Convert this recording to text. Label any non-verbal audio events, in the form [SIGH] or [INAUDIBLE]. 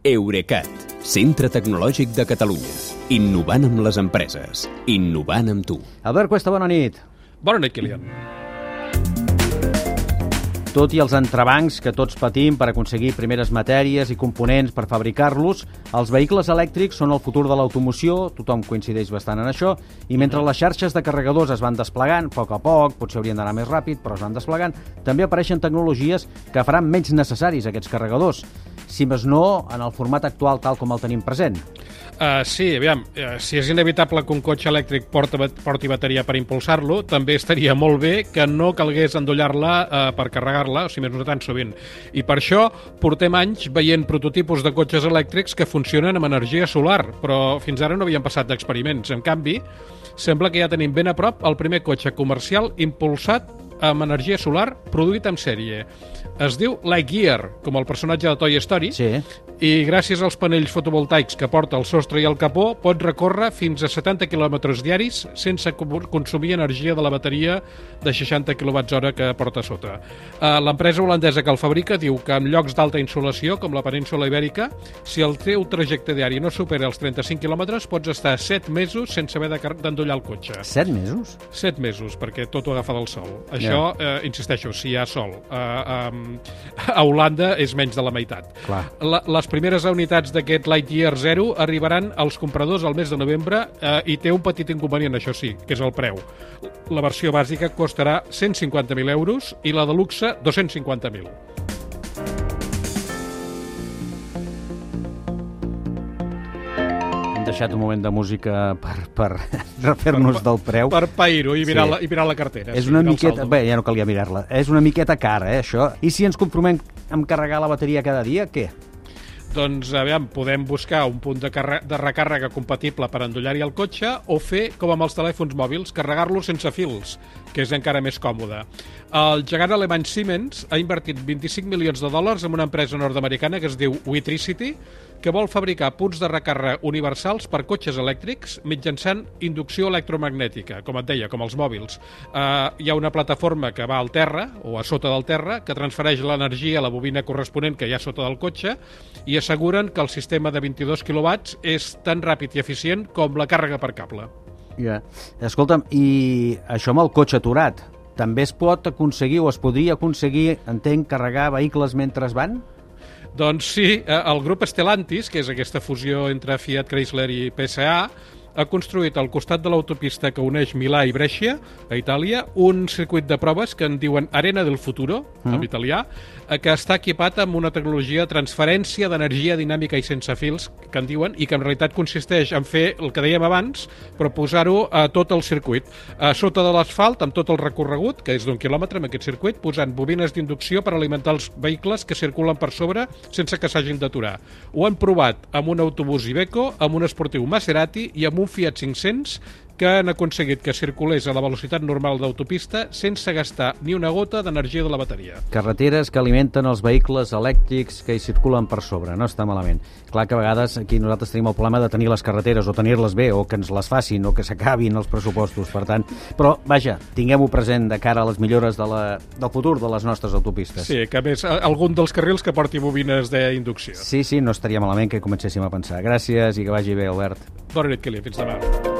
Eurecat, centre tecnològic de Catalunya. Innovant amb les empreses. Innovant amb tu. Albert Cuesta, bona nit. Bona nit, Kilian. Tot i els entrebancs que tots patim per aconseguir primeres matèries i components per fabricar-los, els vehicles elèctrics són el futur de l'automoció, tothom coincideix bastant en això, i mentre les xarxes de carregadors es van desplegant, a poc a poc, potser haurien d'anar més ràpid, però es van desplegant, també apareixen tecnologies que faran menys necessaris aquests carregadors si més no en el format actual tal com el tenim present. Uh, sí, aviam, uh, si és inevitable que un cotxe elèctric porta, porti bateria per impulsar-lo, també estaria molt bé que no calgués endollar-la uh, per carregar-la, o si més no tan sovint. I per això portem anys veient prototipus de cotxes elèctrics que funcionen amb energia solar, però fins ara no havien passat d'experiments. En canvi, sembla que ja tenim ben a prop el primer cotxe comercial impulsat amb energia solar produït en sèrie. Es diu Lightyear, com el personatge de Toy Story, Sí. i gràcies als panells fotovoltaics que porta el sostre i el capó pot recórrer fins a 70 km diaris sense co- consumir energia de la bateria de 60 kWh que porta sota. Uh, L'empresa holandesa que el fabrica diu que en llocs d'alta insolació, com la península ibèrica, si el teu trajecte diari no supera els 35 km, pots estar 7 mesos sense haver d'endollar el cotxe. Set mesos? 7 mesos, perquè tot ho agafa del sol. Això, eh, insisteixo, si hi ha sol. Eh, um, a Holanda és menys de la meitat. Clar. La, les primeres unitats d'aquest Lightyear 0 arribaran als compradors al mes de novembre eh, i té un petit inconvenient, això sí, que és el preu. La versió bàsica costarà 150.000 euros i la de luxe 250.000. deixat un moment de música per, per [LAUGHS] refer-nos del preu. Per pair-ho i mirar, Sí. la, i mirar la cartera. És sí, una miqueta... Bé, ja no calia mirar-la. És una miqueta cara, eh, això. I si ens conformem amb carregar la bateria cada dia, què? Doncs, aviam, podem buscar un punt de, de recàrrega compatible per endollar-hi el cotxe o fer, com amb els telèfons mòbils, carregar-lo sense fils, que és encara més còmode. El gegant alemany Siemens ha invertit 25 milions de dòlars en una empresa nord-americana que es diu Witricity, que vol fabricar punts de recàrrega universals per cotxes elèctrics mitjançant inducció electromagnètica, com et deia, com els mòbils. Uh, hi ha una plataforma que va al terra, o a sota del terra, que transfereix l'energia a la bobina corresponent que hi ha sota del cotxe i asseguren que el sistema de 22 kW és tan ràpid i eficient com la càrrega per cable. Ja. Escolta'm, i això amb el cotxe aturat, també es pot aconseguir o es podria aconseguir, entenc, carregar vehicles mentre es van? Doncs sí, eh, el grup Stellantis, que és aquesta fusió entre Fiat Chrysler i PSA, ha construït al costat de l'autopista que uneix Milà i Brescia, a Itàlia, un circuit de proves que en diuen Arena del Futuro, mm. en italià, eh, que està equipat amb una tecnologia de transferència d'energia dinàmica i sense fils, que en diuen, i que en realitat consisteix en fer el que dèiem abans, però posar-ho a tot el circuit. A sota de l'asfalt, amb tot el recorregut, que és d'un quilòmetre amb aquest circuit, posant bobines d'inducció per alimentar els vehicles que circulen per sobre sense que s'hagin d'aturar. Ho han provat amb un autobús Iveco, amb un esportiu Maserati i amb un Fiat 500 que han aconseguit que circulés a la velocitat normal d'autopista sense gastar ni una gota d'energia de la bateria. Carreteres que alimenten els vehicles elèctrics que hi circulen per sobre, no està malament. Clar que a vegades aquí nosaltres tenim el problema de tenir les carreteres o tenir-les bé o que ens les facin o que s'acabin els pressupostos, per tant. Però, vaja, tinguem-ho present de cara a les millores de la, del futur de les nostres autopistes. Sí, que a més algun dels carrils que porti bobines d'inducció. Sí, sí, no estaria malament que comencéssim a pensar. Gràcies i que vagi bé, Albert. Bona nit, Kilian. Fins demà.